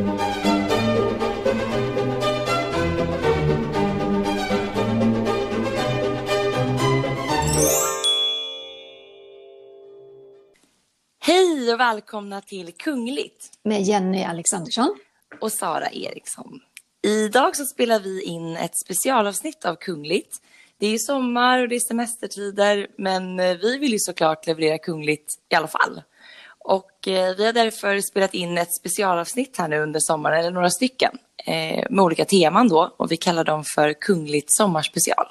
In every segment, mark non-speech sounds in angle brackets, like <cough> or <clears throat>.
Hej och välkomna till Kungligt Med Jenny Alexandersson. och Sara Eriksson. Idag så spelar vi in ett specialavsnitt av Kungligt. Det är sommar och det är semestertider, men eh, vi vill ju såklart leverera Kungligt i alla fall. Och eh, vi har därför spelat in ett specialavsnitt här nu under sommaren, eller några stycken, eh, med olika teman då. Och vi kallar dem för Kungligt sommarspecial.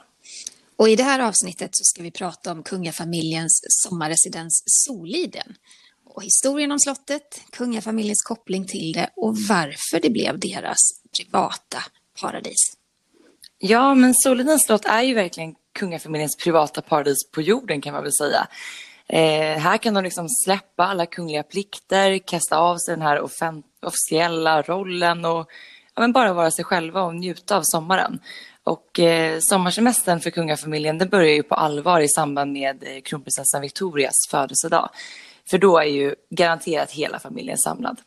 Och i det här avsnittet så ska vi prata om kungafamiljens sommarresidens Soliden. Och historien om slottet, kungafamiljens koppling till det och varför det blev deras privata paradis. Ja, men Solidens slott är ju verkligen kungafamiljens privata paradis på jorden kan man väl säga. Eh, här kan de liksom släppa alla kungliga plikter, kasta av sig den här officiella rollen och ja, men bara vara sig själva och njuta av sommaren. Och eh, sommarsemestern för kungafamiljen den börjar ju på allvar i samband med eh, kronprinsessan Victorias födelsedag. För då är ju garanterat hela familjen samlad.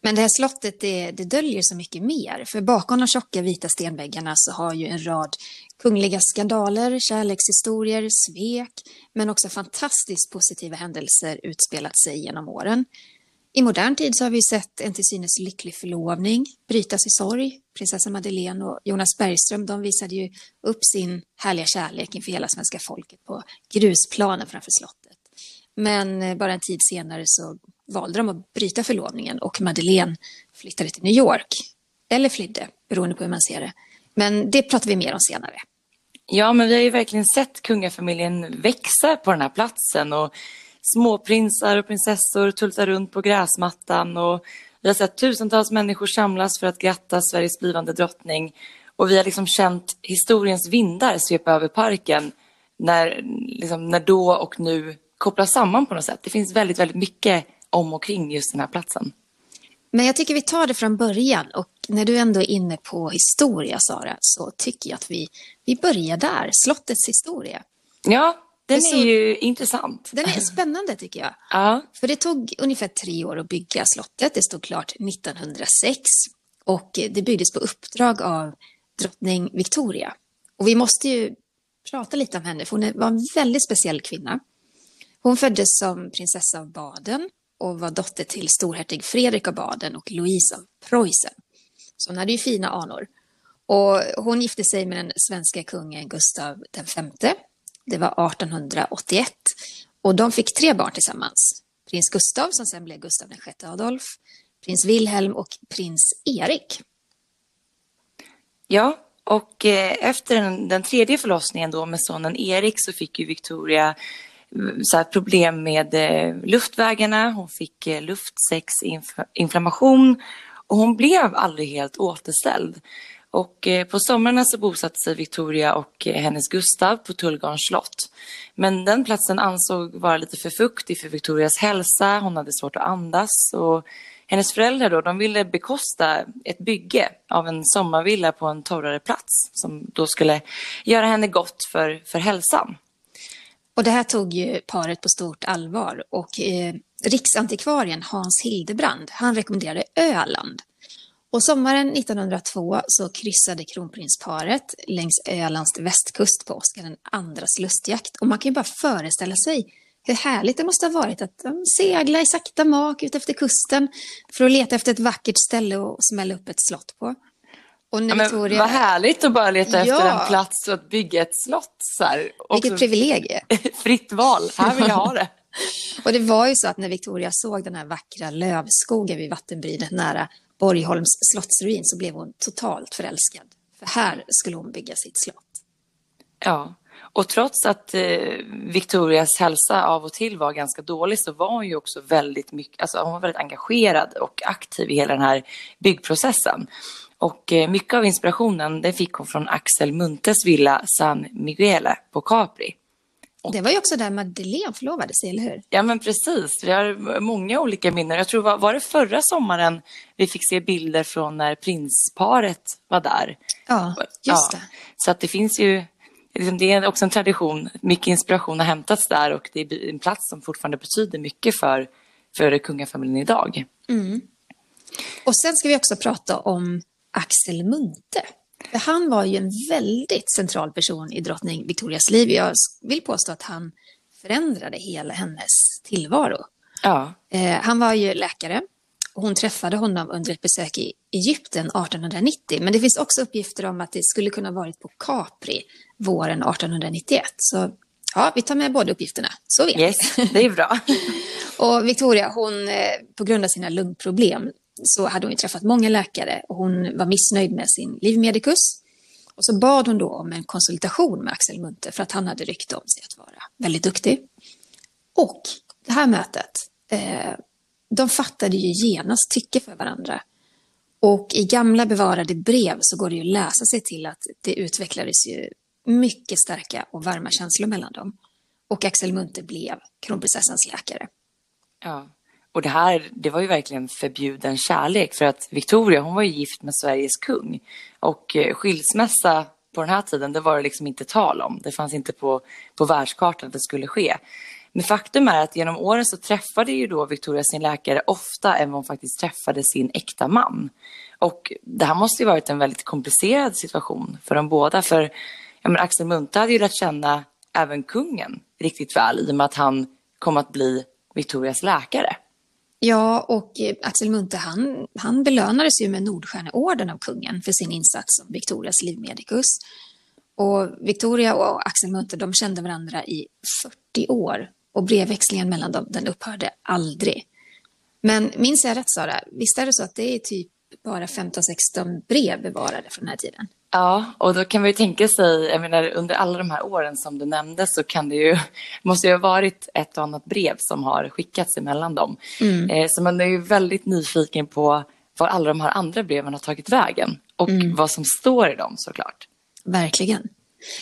Men det här slottet det, det döljer så mycket mer. För bakom de tjocka vita stenväggarna så har ju en rad kungliga skandaler, kärlekshistorier, svek, men också fantastiskt positiva händelser utspelat sig genom åren. I modern tid så har vi sett en till synes lycklig förlovning brytas i sorg. Prinsessa Madeleine och Jonas Bergström de visade ju upp sin härliga kärlek inför hela svenska folket på grusplanen framför slottet. Men eh, bara en tid senare så valde de att bryta förlovningen och Madeleine flyttade till New York. Eller flydde, beroende på hur man ser det. Men det pratar vi mer om senare. Ja, men vi har ju verkligen sett kungafamiljen växa på den här platsen och småprinsar och prinsessor tultar runt på gräsmattan och vi har sett tusentals människor samlas för att gratta Sveriges blivande drottning och vi har liksom känt historiens vindar svepa över parken när, liksom, när då och nu kopplas samman på något sätt. Det finns väldigt, väldigt mycket om och kring just den här platsen. Men jag tycker vi tar det från början och när du ändå är inne på historia, Sara, så tycker jag att vi, vi börjar där, slottets historia. Ja, den Det är så- ju intressant. Den är spännande tycker jag. <laughs> Ja, För det tog ungefär tre år att bygga slottet. Det stod klart 1906 och det byggdes på uppdrag av drottning Victoria. Och vi måste ju prata lite om henne, för hon var en väldigt speciell kvinna. Hon föddes som prinsessa av Baden och var dotter till storhertig Fredrik av Baden och Louise av Preussen. Så hon hade ju fina anor. Och hon gifte sig med den svenska kungen Gustav V. Det var 1881. Och de fick tre barn tillsammans. Prins Gustav som sen blev Gustav VI Adolf, prins Wilhelm och prins Erik. Ja, och eh, efter den, den tredje förlossningen då med sonen Erik så fick ju Victoria så här, problem med eh, luftvägarna, hon fick eh, luftsäcksinflammation och hon blev aldrig helt återställd. Och eh, på somrarna så bosatte sig Victoria och eh, hennes Gustav på Tullgarns slott. Men den platsen ansåg vara lite för fuktig för Victorias hälsa, hon hade svårt att andas och hennes föräldrar då, de ville bekosta ett bygge av en sommarvilla på en torrare plats som då skulle göra henne gott för, för hälsan. Och det här tog ju paret på stort allvar och eh, riksantikvarien Hans Hildebrand, han rekommenderade Öland. Och sommaren 1902 så kryssade kronprinsparet längs Ölands västkust på Oscar II andras lustjakt. Och man kan ju bara föreställa sig hur härligt det måste ha varit att eh, segla i sakta mak ut efter kusten för att leta efter ett vackert ställe och smälla upp ett slott på. Och när Ja, Victoria... Vad härligt att bara leta efter Ja. en plats och att bygga ett slott. Så här. Vilket Också privilegie. <laughs> fritt val, här vill jag ha det. <laughs> Och det var ju så att när Victoria såg den här vackra lövskogen vid vattenbrynet nära Borgholms slottsruin så blev hon totalt förälskad. För här skulle hon bygga sitt slott. Ja, och trots att eh, Victorias hälsa av och till var ganska dålig så var hon ju också väldigt mycket, alltså hon var väldigt engagerad och aktiv i hela den här byggprocessen. Och eh, mycket av inspirationen det fick hon från Axel Muntes villa San Miguele på Capri. Det var ju också där Madeleine förlovade sig, eller hur? Ja men precis, vi har många olika minnen. Jag tror var, var det förra sommaren vi fick se bilder från när prinsparet var där. Ja, just det. Så att det finns ju, liksom, det är också en tradition, mycket inspiration har hämtats där och det är en plats som fortfarande betyder mycket för, för kungafamiljen idag. Och sen ska vi också prata om Axel Munthe. För han var ju en väldigt central person i drottning Victorias liv. Jag vill påstå att han förändrade hela hennes tillvaro. Ja. Eh, han var ju läkare och hon träffade honom under ett besök i Egypten 1890. Men det finns också uppgifter om att det skulle kunna ha varit på Capri våren 1891. Så ja, vi tar med båda uppgifterna. Så vet Yes, det är bra. <laughs> Och Victoria, hon, eh, på grund av sina lungproblem så hade hon ju träffat många läkare och hon var missnöjd med sin livmedikus. Och så bad hon då om en konsultation med Axel Munthe för att han hade rykte om sig att vara väldigt duktig. Och det här mötet, eh, de fattade ju genast tycke för varandra. Och i gamla bevarade brev så går det ju att läsa sig till att det utvecklades ju mycket starka och varma känslor mellan dem. Och Axel Munthe blev kronprinsessans läkare. Ja. Och det här, det var ju verkligen förbjuden kärlek för att Victoria, hon var ju gift med Sveriges kung. Och eh, skilsmässa på den här tiden, det var det liksom inte tal om. Det fanns inte på, på världskartan att det skulle ske. Men faktum är att genom åren så träffade ju då Victoria sin läkare ofta än vad hon faktiskt träffade sin äkta man. Och det här måste ju varit en väldigt komplicerad situation för dem båda. För ja, men Axel Munthe hade ju lärt känna även kungen riktigt väl i och med att han kom att bli Victorias läkare. Ja, och eh, Axel Munthe han, han belönades ju med Nordstjärneorden av kungen för sin insats som Victorias livmedikus. Och Victoria och Axel Munthe de kände varandra i 40 år och brevväxlingen mellan dem den upphörde aldrig. Men minns jag rätt Sara, visst är det så att det är typ bara 15-16 brev bevarade från den här tiden? Ja, och då kan man ju tänka sig, jag menar under alla de här åren som du nämnde så kan det ju, <laughs> måste ju ha varit ett och annat brev som har skickats emellan dem. Mm. Eh, så man är ju väldigt nyfiken på var alla de här andra breven har tagit vägen och mm. vad som står i dem såklart. Verkligen.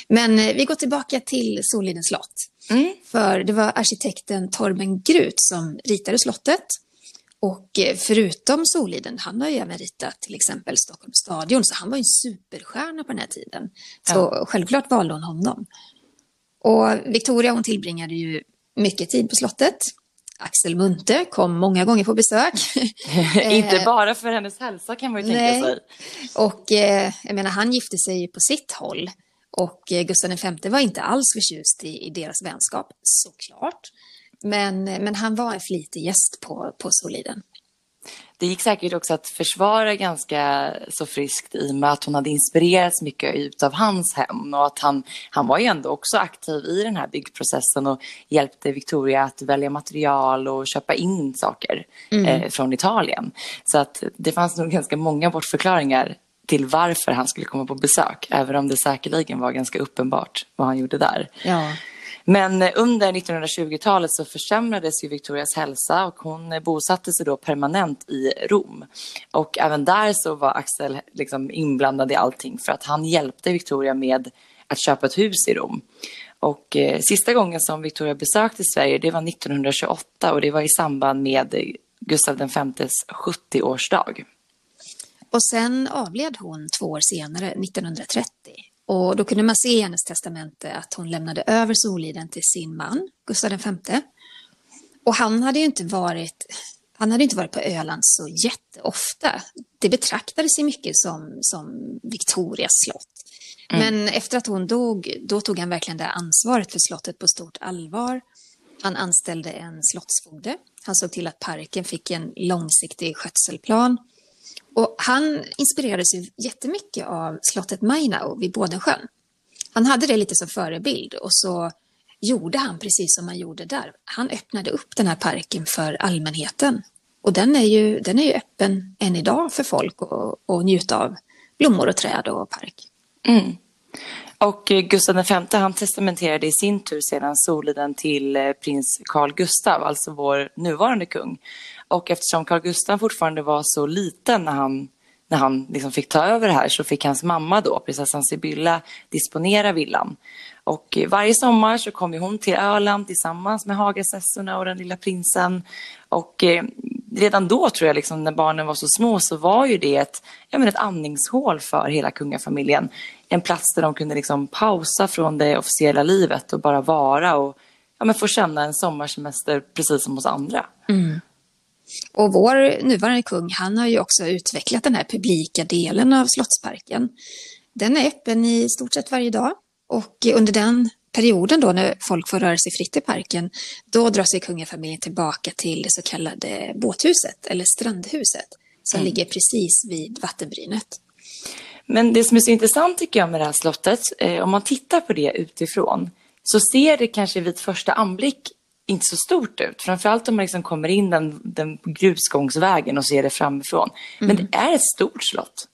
Men eh, vi går tillbaka till Solidens slott. Mm. För det var arkitekten Torben Grut som ritade slottet och eh, förutom Soliden, han har ju även ritat till exempel Stockholms stadion, så han var ju en superstjärna på den här tiden. Så ja. självklart valde hon honom. Och Victoria hon tillbringade ju mycket tid på slottet. Axel Munthe kom många gånger på besök. <laughs> Inte eh, bara för hennes hälsa kan man ju tänka Nej. sig. Och eh, jag menar, han gifte sig på sitt håll. Och Gustav V var inte alls förtjust i, i deras vänskap, såklart. Men, men han var en flitig gäst på, på Soliden. Det gick säkert också att försvara ganska så friskt i och med att hon hade inspirerats mycket av hans hem och att han, han var ju ändå också aktiv i den här byggprocessen och hjälpte Victoria att välja material och köpa in saker mm. eh, från Italien. Så att det fanns nog ganska många bortförklaringar till varför han skulle komma på besök, även om det säkerligen var ganska uppenbart vad han gjorde där. Ja. Men eh, under 1920-talet så försämrades ju Victorias hälsa och hon eh, bosatte sig då permanent i Rom. Och även där så var Axel liksom inblandad i allting för att han hjälpte Victoria med att köpa ett hus i Rom. Och eh, sista gången som Victoria besökte Sverige det var 1928 och det var i samband med eh, Gustav Vs 70-årsdag. Och sen avled hon två år senare, 1930. Och då kunde man se i hennes testamente att hon lämnade över Soliden till sin man, Gustav V. Och han hade ju inte varit, han hade inte varit på Öland så jätteofta. Det betraktades ju mycket som, som Victorias slott. Mm. Men efter att hon dog, då tog han verkligen det ansvaret för slottet på stort allvar. Han anställde en slottsfogde. Han såg till att parken fick en långsiktig skötselplan. Och han inspirerades ju jättemycket av slottet Mainau vid Bodensjön. Han hade det lite som förebild och så gjorde han precis som man gjorde där. Han öppnade upp den här parken för allmänheten. Och den är ju, den är ju öppen än idag för folk att njuta av blommor och träd och park. Mm. Och eh, Gustav V han testamenterade i sin tur sedan Soliden till eh, prins Carl Gustav, alltså vår nuvarande kung. Och eftersom Carl Gustaf fortfarande var så liten när han, när han liksom fick ta över det här så fick hans mamma då, prinsessan Sibylla, disponera villan. Och eh, varje sommar så kom hon till Öland tillsammans med Hagasessorna och den lilla prinsen. Och eh, redan då tror jag, liksom, när barnen var så små, så var ju det ett, jag menar, ett andningshål för hela kungafamiljen. En plats där de kunde liksom pausa från det officiella livet och bara vara och ja, men få känna en sommarsemester precis som hos andra. Mm. Och vår nuvarande kung, han har ju också utvecklat den här publika delen av Slottsparken. Den är öppen i stort sett varje dag och under den perioden då när folk får röra sig fritt i parken, då drar sig kungafamiljen tillbaka till det så kallade båthuset eller strandhuset som mm. ligger precis vid vattenbrynet. Men det som är så intressant tycker jag med det här slottet, eh, om man tittar på det utifrån, så ser det kanske vid första anblick inte så stort ut. Framförallt om man liksom kommer in den, den grusgångsvägen och ser det framifrån. Men mm. det är ett stort slott.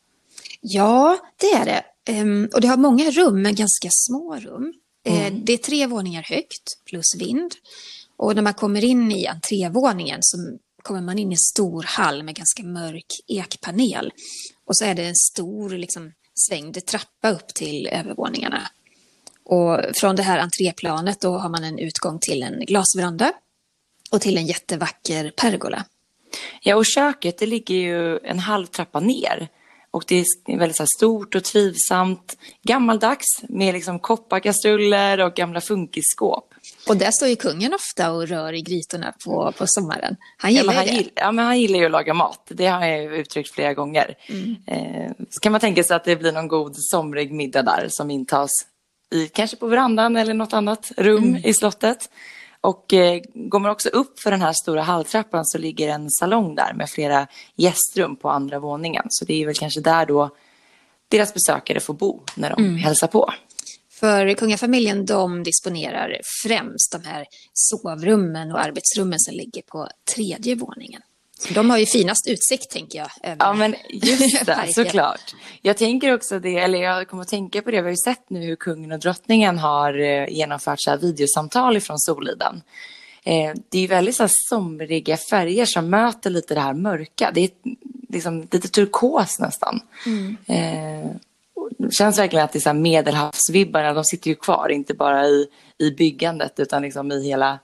Ja, det är det. Um, och det har många rum, men ganska små rum. Eh, mm. Uh, det är tre våningar högt, plus vind. Och när man kommer in i entrévåningen så kommer man in i en stor hall med ganska mörk ekpanel. Och så är det en stor liksom, svängd trappa upp till övervåningarna. Och från det här entréplanet då har man en utgång till en glasveranda och till en jättevacker pergola. Ja, och köket det ligger ju en halv trappa ner. Och det är väldigt så stort och trivsamt, gammaldags med liksom kopparkastruller och gamla funkisskåp. Och där står ju kungen ofta och rör i grytorna på, på sommaren. Han gillar ja, han det. Gillar, ja, men han gillar ju att laga mat. Det har jag uttryckt flera gånger. Mm. Eh, så kan man tänka sig att det blir någon god somrig middag där som intas i, kanske på verandan eller något annat rum mm. i slottet. Och eh, går man också upp för den här stora halltrappan så ligger en salong där med flera gästrum på andra våningen. Så det är väl kanske där då deras besökare får bo när de mm. hälsar på. För kungafamiljen de disponerar främst de här sovrummen och arbetsrummen som ligger på tredje våningen. De har ju finast utsikt tänker jag. Ja men just det, <laughs> såklart. Jag tänker också det, eller jag kommer att tänka på det, vi har ju sett nu hur kungen och drottningen har eh, genomfört så här videosamtal ifrån Soliden. Eh, det är väldigt så här somriga färger som möter lite det här mörka. Det är liksom lite turkos nästan. Mm. Eh, det känns verkligen att det är så här medelhavsvibbarna, de sitter ju kvar, inte bara i, i byggandet utan liksom i hela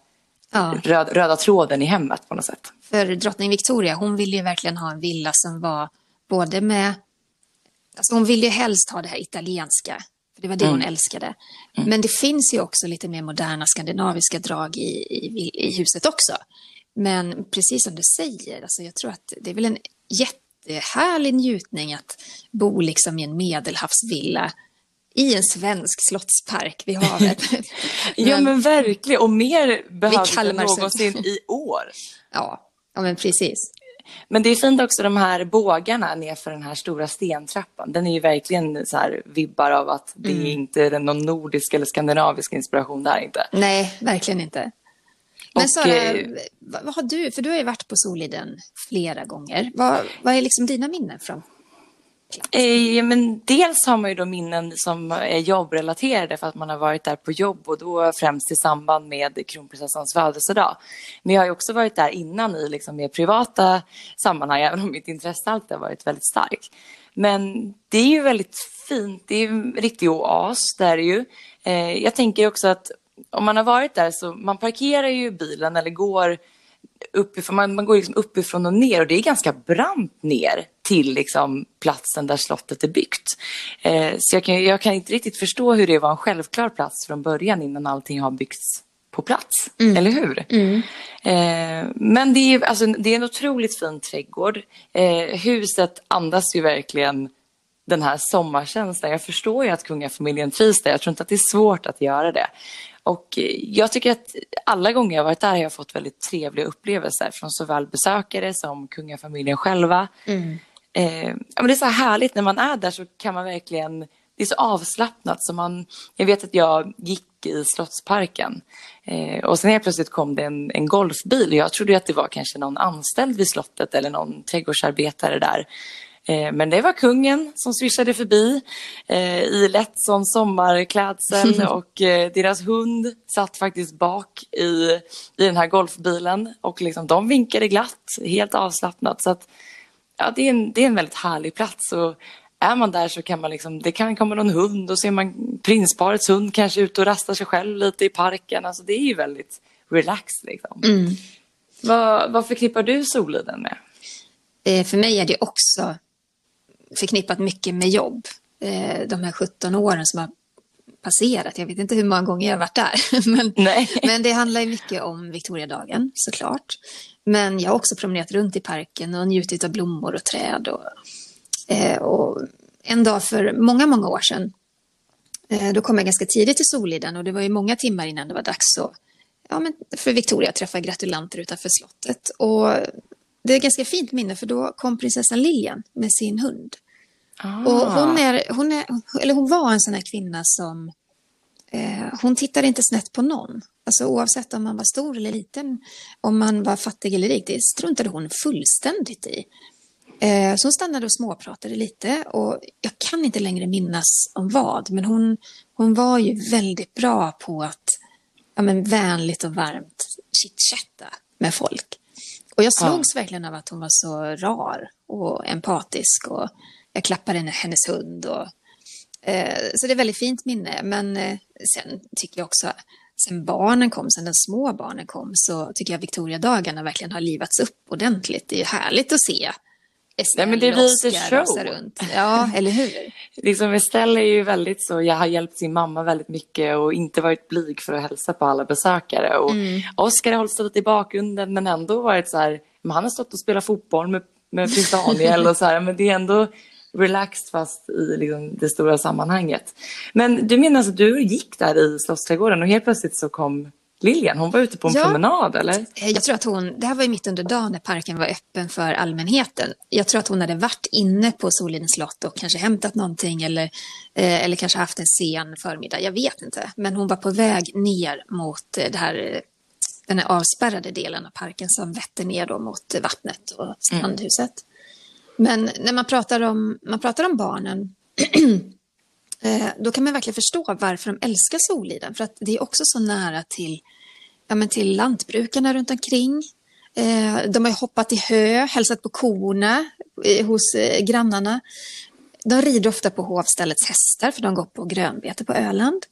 ja. röd, röda tråden i hemmet på något sätt. För drottning Victoria, hon ville ju verkligen ha en villa som var både med... Alltså hon ville ju helst ha det här italienska, för det var det mm. hon älskade. Mm. Men det finns ju också lite mer moderna skandinaviska drag i, i, i huset också. Men precis som du säger, alltså jag tror att det är väl en jättehärlig njutning att bo liksom i en medelhavsvilla i en svensk slottspark vid havet. <laughs> ja men verkligen, och mer behövs än någonsin i år. Ja, ja men precis. Men det är fint också de här bågarna nerför den här stora stentrappan. Den är ju verkligen så här vibbar av att det mm. är inte någon nordisk eller skandinavisk inspiration där inte. Nej, verkligen inte. Men Sara, eh, vad, vad har du, för du har ju varit på Soliden flera gånger. Vad, vad är liksom dina minnen från Eh, men dels har man ju då minnen som är jobbrelaterade för att man har varit där på jobb och då främst i samband med kronprinsessans födelsedag. Men jag har ju också varit där innan i liksom mer privata sammanhang, även om mitt intresse alltid har varit väldigt starkt. Men det är ju väldigt fint, det är ju en riktig oas, där ju. Eh, jag tänker också att om man har varit där så man parkerar ju bilen eller går uppifrån, man, man går liksom uppifrån och ner och det är ganska brant ner till liksom platsen där slottet är byggt. Eh, så jag kan, jag kan inte riktigt förstå hur det var en självklar plats från början innan allting har byggts på plats, mm. eller hur? Mm. Eh, men det är, alltså, det är en otroligt fin trädgård. Eh, huset andas ju verkligen den här sommarkänslan. Jag förstår ju att kungafamiljen trivs där. Jag tror inte att det är svårt att göra det. Och eh, jag tycker att alla gånger jag varit där har jag fått väldigt trevliga upplevelser från såväl besökare som kungafamiljen själva. Mm. Eh, ja, men det är så härligt när man är där så kan man verkligen, det är så avslappnat så man, jag vet att jag gick i Slottsparken eh, och sen helt plötsligt kom det en, en golfbil och jag trodde att det var kanske någon anställd vid slottet eller någon trädgårdsarbetare där. Eh, men det var kungen som swishade förbi eh, i lätt sån sommarklädsel <laughs> och eh, deras hund satt faktiskt bak i, i den här golfbilen och liksom, de vinkade glatt, helt avslappnat. Så att, ja, det, är en, det är en väldigt härlig plats. Och är man där så kan man liksom, det kan komma någon hund och ser man prinsparets hund kanske ute och rastar sig själv lite i parken. Alltså det är ju väldigt relaxed liksom. Mm. Vad, vad förknippar du Soliden med? För mig är det också förknippat mycket med jobb. Eh, de här 17 åren som har passerat. Jag vet inte hur många gånger jag har varit där. <laughs> men, Nej. men det handlar ju mycket om Victoriadagen såklart. Men jag har också promenerat runt i parken och njutit av blommor och träd. Och, eh, och en dag för många, många år sedan, eh, då kom jag ganska tidigt till Soliden och det var ju många timmar innan det var dags att, ja, men för Victoria att träffa gratulanter utanför slottet. Och det är ett ganska fint minne för då kom prinsessan Lilian med sin hund. Ah. Och hon, är, hon, är, eller hon var en sån här kvinna som eh, hon tittade inte snett på någon. Alltså oavsett om man var stor eller liten, om man var fattig eller rik, det struntade hon fullständigt i. Eh, så hon stannade och småpratade lite och jag kan inte längre minnas om vad, men hon, hon var ju väldigt bra på att ja, men vänligt och varmt chitchatta med folk. Och jag slogs ja. verkligen av att hon var så rar och empatisk och jag klappade hennes hund. Och, eh, så det är väldigt fint minne. Men eh, sen tycker jag också, sen barnen kom, sen de små barnen kom, så tycker jag Victoriadagarna verkligen har livats upp ordentligt. Det är härligt att se Nej, men det blir lite show. Runt. Ja, eller hur? liksom Estelle är ju väldigt så, jag har hjälpt sin mamma väldigt mycket och inte varit blyg för att hälsa på alla besökare. Och mm. Oscar har hållit stått i bakgrunden men ändå varit så här, han har stått och spelat fotboll med, med prins Daniel och så här, men det är ändå relaxed fast i liksom det stora sammanhanget. Men du menar alltså att du gick där i Slottsträdgården och helt plötsligt så kom Lilian, hon var ute på en ja, promenad eller? Eh, jag tror att hon, det här var ju mitt under dagen när parken var öppen för allmänheten. Jag tror att hon hade varit inne på Solidens slott och kanske hämtat någonting eller, eh, eller kanske haft en sen förmiddag, jag vet inte. Men hon var på väg ner mot eh, det här, den här avspärrade delen av parken som vetter ner då mot vattnet och strandhuset. Mm. Men när man pratar om, man pratar om barnen <clears throat> eh, då kan man verkligen förstå varför de älskar Soliden. För att det är också så nära till ja, men till lantbrukarna runt omkring. Eh, de har hoppat i hö, hälsat på korna eh, hos grannarna. De rider ofta på hovställets hästar för de går på grönbete på Öland.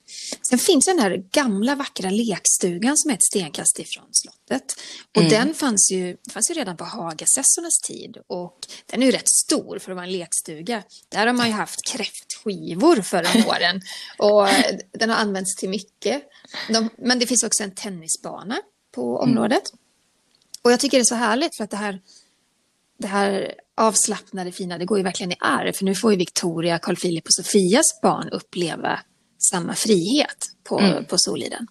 Sen finns den här gamla vackra lekstugan som är ett stenkast ifrån slottet. Och mm. den fanns ju, fanns ju redan på Hagasessornas tid och den är ju rätt stor för att vara en lekstuga. Där har man ju haft kräftskivor förra <laughs> åren och den har använts till mycket. De, men det finns också en tennisbana på området. Mm. Och jag tycker det är så härligt för att det här det här avslappnade fina, det går ju verkligen i arv. För nu får ju Victoria, Carl Philip och Sofias barn uppleva samma frihet på, mm. på Soliden.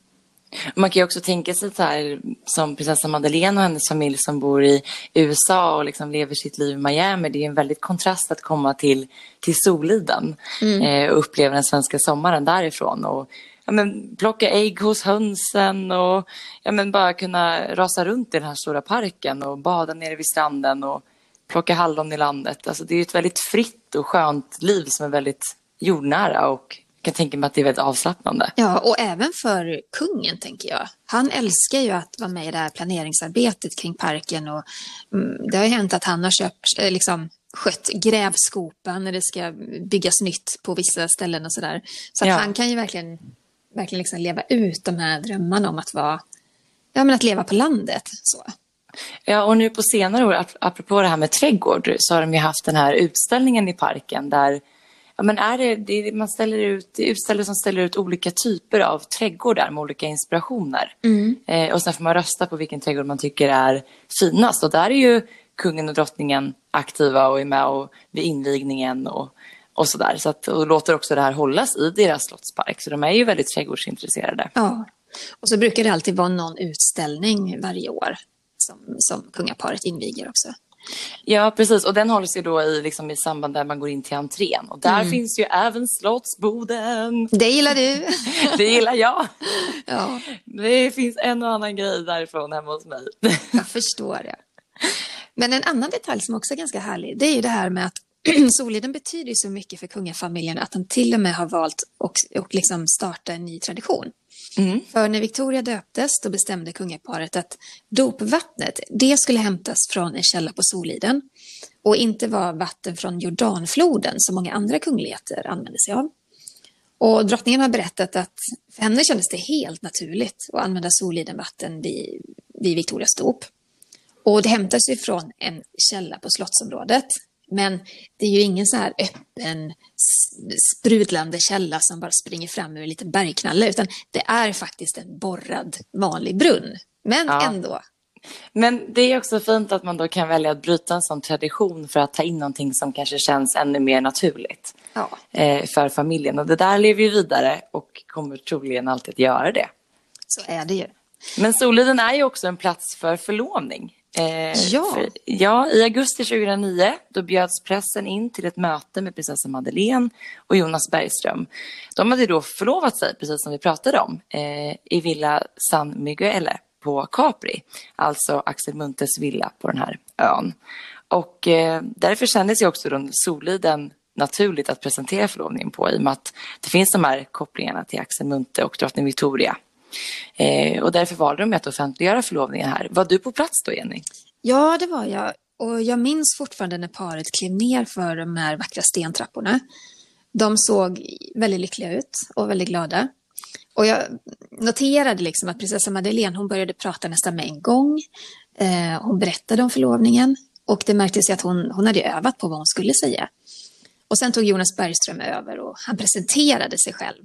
Man kan ju också tänka sig så här som prinsessan Madeleine och hennes familj som bor i USA och liksom lever sitt liv i Miami. Det är en väldigt kontrast att komma till, till Soliden mm. eh, och uppleva den svenska sommaren därifrån. Och, ja, men, plocka ägg hos hönsen och ja, men, bara kunna rasa runt i den här stora parken och bada nere vid stranden och plocka hallon i landet. Alltså det är ett väldigt fritt och skönt liv som är väldigt jordnära och jag kan tänka mig att det är väldigt avslappnande. Ja, och även för kungen tänker jag. Han älskar ju att vara med i det här planeringsarbetet kring parken och mm, det har ju hänt att han har köpt, eh, liksom, skött grävskopan när det ska byggas nytt på vissa ställen och sådär. Så att ja. han kan ju verkligen, verkligen liksom leva ut de här drömmarna om att vara, ja men att leva på landet. Så. Ja, och nu på senare år, apropå det här med trädgård, så har de ju haft den här utställningen i parken där ja, men är det, det, man ställer ut, utställare som ställer ut olika typer av trädgårdar med olika inspirationer. Mm. Eh, och sen får man rösta på vilken trädgård man tycker är finast. Och där är ju kungen och drottningen aktiva och är med och vid invigningen och, och sådär. Så att, och låter också det här hållas i deras slottspark. Så de är ju väldigt trädgårdsintresserade. Ja, och så brukar det alltid vara någon utställning varje år som, som kungaparet inviger också. Ja, precis. Och den hålls ju då i, liksom, i samband där man går in till entrén. Och där mm. finns ju även Slottsboden. Det gillar du. <laughs> det gillar jag. Ja. Det finns en och annan grej därifrån hemma hos mig. <laughs> jag förstår det. Men en annan detalj som också är ganska härlig, det är ju det här med att <clears throat> Soliden betyder så mycket för kungafamiljen att de till och med har valt att liksom starta en ny tradition. Mm. För när Victoria döptes då bestämde kungaparet att dopvattnet det skulle hämtas från en källa på Soliden och inte vara vatten från Jordanfloden som många andra kungligheter använde sig av. Och drottningen har berättat att för henne kändes det helt naturligt att använda Solidenvatten vid, vid Victorias dop. Och det hämtas ju från en källa på slottsområdet men det är ju ingen så här öppen, sprudlande källa som bara springer fram ur en liten bergknalle, utan det är faktiskt en borrad vanlig brunn. Men ja. ändå. Men det är också fint att man då kan välja att bryta en sån tradition för att ta in någonting som kanske känns ännu mer naturligt ja. eh, för familjen. Och det där lever ju vidare och kommer troligen alltid att göra det. Så är det ju. Men Soliden är ju också en plats för förlovning. Eh, ja. För, ja, i augusti 2009 då bjöds pressen in till ett möte med prinsessa Madeleine och Jonas Bergström. De hade då förlovat sig, precis som vi pratade om, eh, i Villa San Miguele på Capri, alltså Axel Muntes villa på den här ön. Och eh, därför kändes ju också då Soliden naturligt att presentera förlovningen på i och med att det finns de här kopplingarna till Axel Munte och drottning Victoria. Eh, och därför valde de att offentliggöra förlovningen här. Var du på plats då, Jenny? Ja, det var jag. Och jag minns fortfarande när paret klev ner för de här vackra stentrapporna. De såg väldigt lyckliga ut och väldigt glada. Och jag noterade liksom att prinsessa Madeleine, hon började prata nästan med en gång. Eh, hon berättade om förlovningen och det märktes att hon, hon hade övat på vad hon skulle säga. Och sen tog Jonas Bergström över och han presenterade sig själv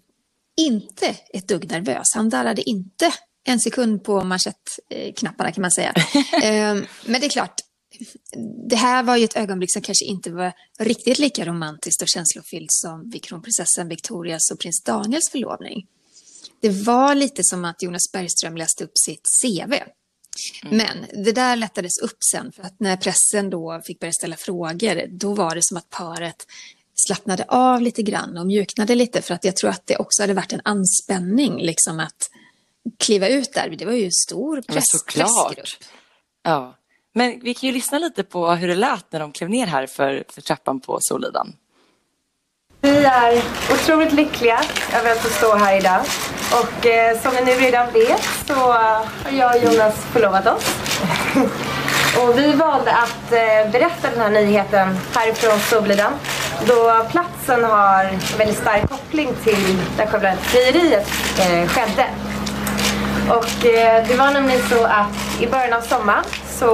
inte ett dugg nervös. Han darrade inte en sekund på manschettknapparna kan man säga. <laughs> Ehm, men det är klart, det här var ju ett ögonblick som kanske inte var riktigt lika romantiskt och känslofyllt som vid kronprinsessan Victorias och prins Daniels förlovning. Det var lite som att Jonas Bergström läste upp sitt CV. Mm. Men det där lättades upp sen, för att när pressen då fick börja ställa frågor, då var det som att paret slappnade av lite grann och mjuknade lite för att jag tror att det också hade varit en anspänning liksom att kliva ut där. Det var ju stor press, pressgrupp. Ja, men vi kan ju lyssna lite på hur det lät när de klev ner här för, för trappan på Solidan. Vi är otroligt lyckliga över att få stå här idag. Och eh, som ni nu redan vet så har jag och Jonas förlovat oss. <laughs> och vi valde att eh, berätta den här nyheten härifrån Solidan då platsen har en väldigt stark koppling till där själva frieriet eh, skedde. Och eh, det var nämligen så att i början av sommaren så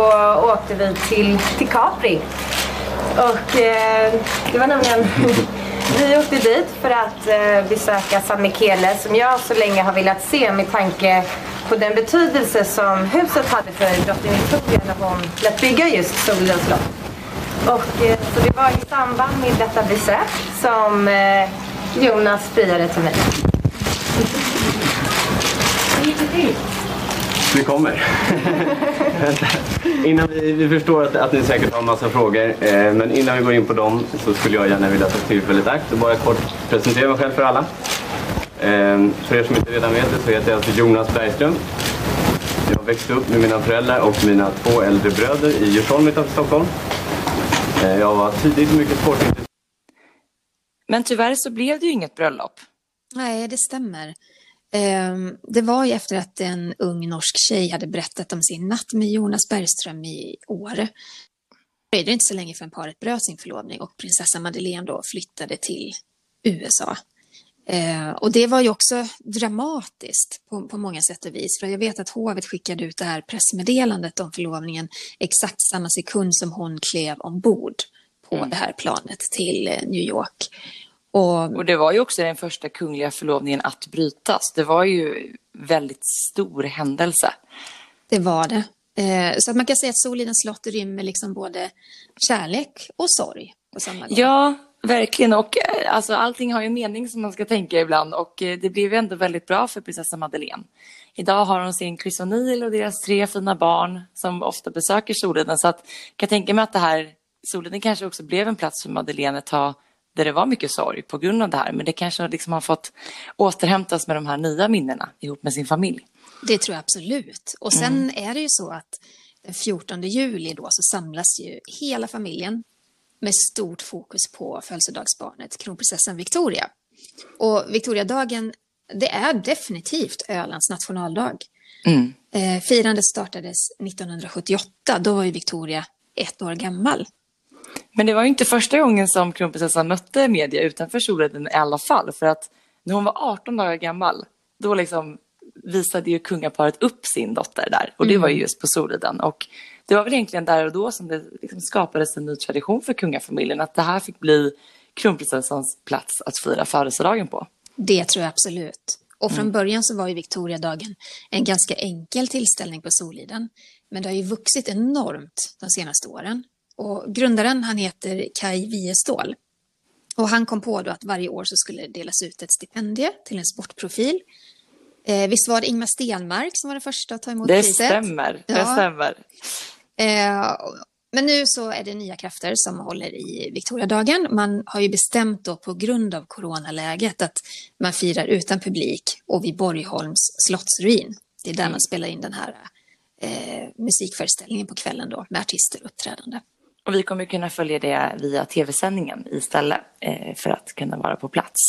åkte vi till, till Capri. Och eh, det var nämligen <laughs> Vi åkte dit för att eh, besöka San Michele som jag så länge har velat se med tanke på den betydelse som huset hade för drottning Victoria när hon lät bygga just Solens slott. Och, eh, så det var i samband med detta besök som eh, Jonas friade till mig. Vi kommer. <laughs> innan vi, vi förstår att, att ni säkert har en massa frågor, eh, men innan vi går in på dem så skulle jag gärna vilja ta tillfället i akt och bara kort presentera mig själv för alla. Eh, för er som inte redan vet det så heter jag alltså Jonas Bergström. Jag växte upp med mina föräldrar och mina två äldre bröder i Djursholm utanför Stockholm. Jag var tidigt mycket sportintresserad. Men tyvärr så blev det ju inget bröllop. Nej, det stämmer. Ehm, det var ju efter att en ung norsk tjej hade berättat om sin natt med Jonas Bergström i Åre. Det är inte så länge förrän paret bröt sin förlovning och prinsessa Madeleine då flyttade till USA. Eh, och det var ju också dramatiskt på, på många sätt och vis. För jag vet att hovet skickade ut det här pressmeddelandet om förlovningen exakt samma sekund som hon klev ombord på mm. det här planet till eh, New York. Och, och det var ju också den första kungliga förlovningen att brytas. Det var ju väldigt stor händelse. Det var det. Eh, så att man kan säga att Solidens slott rymmer liksom både kärlek och sorg på samma gång. Ja, Verkligen, och eh, alltså, allting har ju mening som man ska tänka ibland och eh, det blev ju ändå väldigt bra för prinsessa Madeleine. Idag har hon sin Chris O'Neill och deras tre fina barn som ofta besöker Soliden så att jag kan tänka mig att det här Soliden kanske också blev en plats för Madeleine ett tag där det var mycket sorg på grund av det här men det kanske liksom har fått återhämtas med de här nya minnena ihop med sin familj. Det tror jag absolut. Och sen mm. är det ju så att den 14 juli då så samlas ju hela familjen med stort fokus på födelsedagsbarnet kronprinsessan Victoria. Och Victoriadagen, det är definitivt Ölands nationaldag. Mm. Eh, firandet startades 1978, då var ju Victoria ett år gammal. Men det var ju inte första gången som kronprinsessan mötte media utanför Soliden i alla fall. För att när hon var 18 dagar gammal, då liksom visade ju kungaparet upp sin dotter där och det var ju just på Soliden. Och det var väl egentligen där och då som det liksom skapades en ny tradition för kungafamiljen att det här fick bli kronprinsessans plats att fira födelsedagen på. Det tror jag absolut. Och från början så var ju Victoriadagen en ganska enkel tillställning på Soliden. Men det har ju vuxit enormt de senaste åren. Och grundaren han heter Kai Wiestål. Och han kom på då att varje år så skulle det delas ut ett stipendie till en sportprofil. Eh, visst var det Ingmar Stenmark som var den första att ta emot Det priset? stämmer, det Ja. stämmer. Eh, men nu så är det nya krafter som håller i Victoriadagen. Man har ju bestämt då på grund av coronaläget att man firar utan publik och vid Borgholms slottsruin. Det är där man spelar in den här eh, musikföreställningen på kvällen då med artister uppträdande. Och vi kommer kunna följa det via tv-sändningen istället eh, för att kunna vara på plats.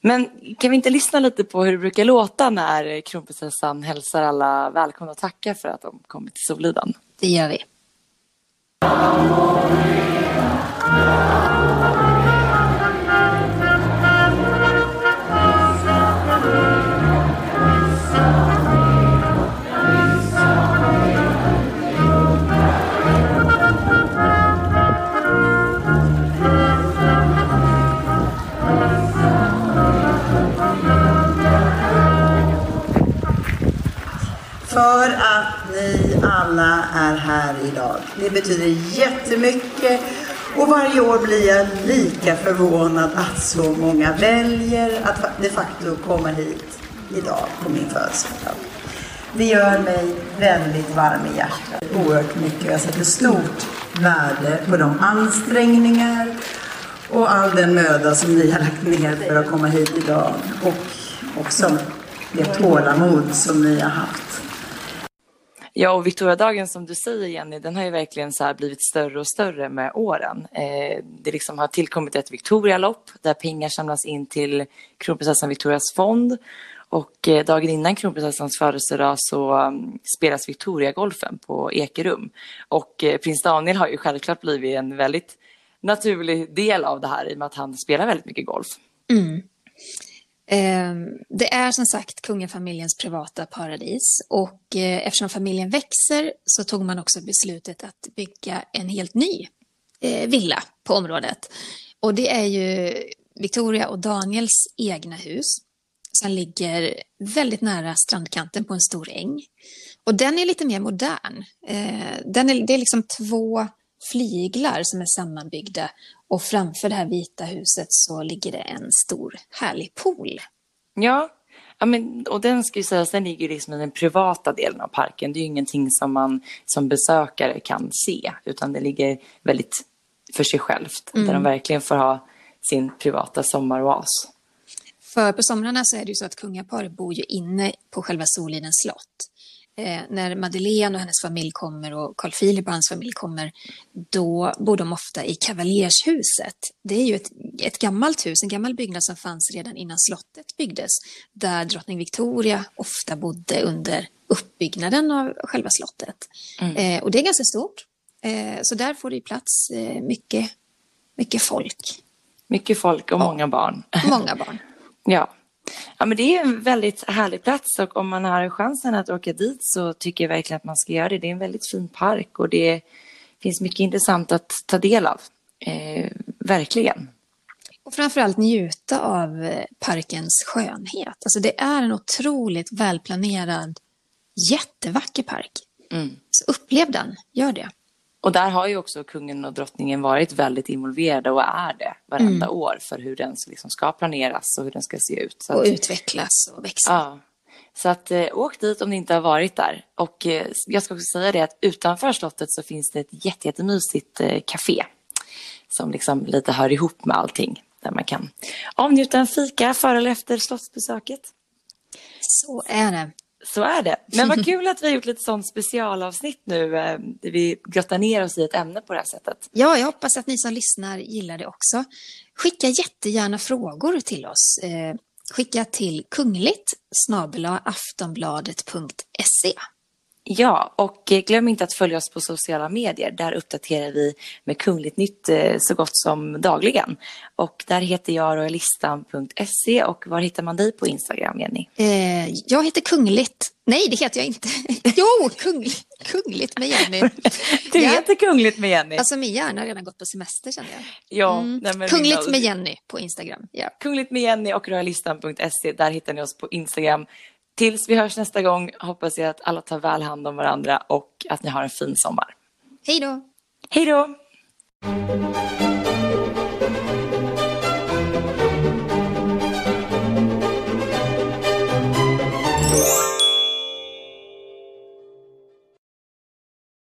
Men kan vi inte lyssna lite på hur det brukar låta när kronprinsessan hälsar alla välkomna och tackar för att de kommit till Soliden? Det gör vi. För att ni alla är här idag. Det betyder jättemycket och varje år blir jag lika förvånad att så många väljer att de facto komma hit idag på min födelsedag. Det gör mig väldigt varm i hjärtat, oerhört mycket. Jag sätter stort värde på de ansträngningar och all den möda som ni har lagt ner för att komma hit idag och också det tålamod som ni har haft. Ja, och Victoriadagen som du säger Jenny, den har ju verkligen så här blivit större och större med åren. Eh, det liksom har tillkommit ett Victorialopp där pengar samlas in till kronprinsessan Victorias fond. Och eh, dagen innan kronprinsessans födelsedag så um, spelas Victoriagolfen på Ekerum. Och eh, prins Daniel har ju självklart blivit en väldigt naturlig del av det här i och med att han spelar väldigt mycket golf. Mm. Ehm, det är som sagt kungafamiljens privata paradis och eh, eftersom familjen växer så tog man också beslutet att bygga en helt ny eh, villa på området. Och det är ju Victoria och Daniels egna hus som ligger väldigt nära strandkanten på en stor äng. Och den är lite mer modern. Eh, den är, det är liksom två flyglar som är sammanbyggda och framför det här vita huset så ligger det en stor härlig pool. Ja, ja men, och den ska ju sägas, den ligger liksom i den privata delen av parken. Det är ju ingenting som man som besökare kan se, utan det ligger väldigt för sig självt. Där de verkligen får ha sin privata sommaroas. För på somrarna så är det ju så att kungaparet bor ju inne på själva Solidens slott. Eh, när Madeleine och hennes familj kommer och Carl Philip och hans familj kommer, då bor de ofta i Kavaljershuset. Det är ju ett, ett gammalt hus, en gammal byggnad som fanns redan innan slottet byggdes, där drottning Victoria ofta bodde under uppbyggnaden av själva slottet. Eh, och det är ganska stort, eh, så där får det plats eh, mycket, mycket folk, Mycket folk och många barn. många barn. <laughs> Ja. Ja, men det är en väldigt härlig plats och om man har chansen att åka dit så tycker jag verkligen att man ska göra det. Det är en väldigt fin park och det finns mycket intressant att ta del av. Eh, verkligen. Och framförallt njuta av eh, parkens skönhet. Alltså det är en otroligt välplanerad, jättevacker park. Så upplev den, gör det. Och där har ju också kungen och drottningen varit väldigt involverade och är det varenda år för hur den liksom ska planeras och hur den ska se ut. Så Och att, utvecklas och växa. ja. Så att eh, åk dit om ni inte har varit där. Och eh, jag ska också säga det att utanför slottet så finns det ett jätte, jättemysigt eh, café som liksom lite hör ihop med allting. Där man kan avnjuta en fika före eller efter slottsbesöket. Så är det. Så är det. Men vad <laughs> kul att vi har gjort lite sånt specialavsnitt nu eh, där vi grottar ner oss i ett ämne på det här sättet. Ja, jag hoppas att ni som lyssnar gillar det också. Skicka jättegärna frågor till oss. Eh, skicka till kungligt aftonbladet.se. Ja, och glöm inte att följa oss på sociala medier. Där uppdaterar vi med Kungligt Nytt eh, så gott som dagligen. Och där heter jag royalistan.se och var hittar man dig på Instagram, Jenny? Eh, jag heter Kungligt. Nej, det heter jag inte. <laughs> jo, kungligt, kungligt med Jenny. <laughs> Du Ja. heter Kungligt med Jenny. Alltså min hjärna har redan gått på semester känner jag. ja, Mm. nej, Kungligt med Jenny på Instagram. Ja. Kungligt med Jenny och royalistan.se. Där hittar ni oss på Instagram. Tills vi hörs nästa gång hoppas jag att alla tar väl hand om varandra och att ni har en fin sommar. Hej då! Hej då!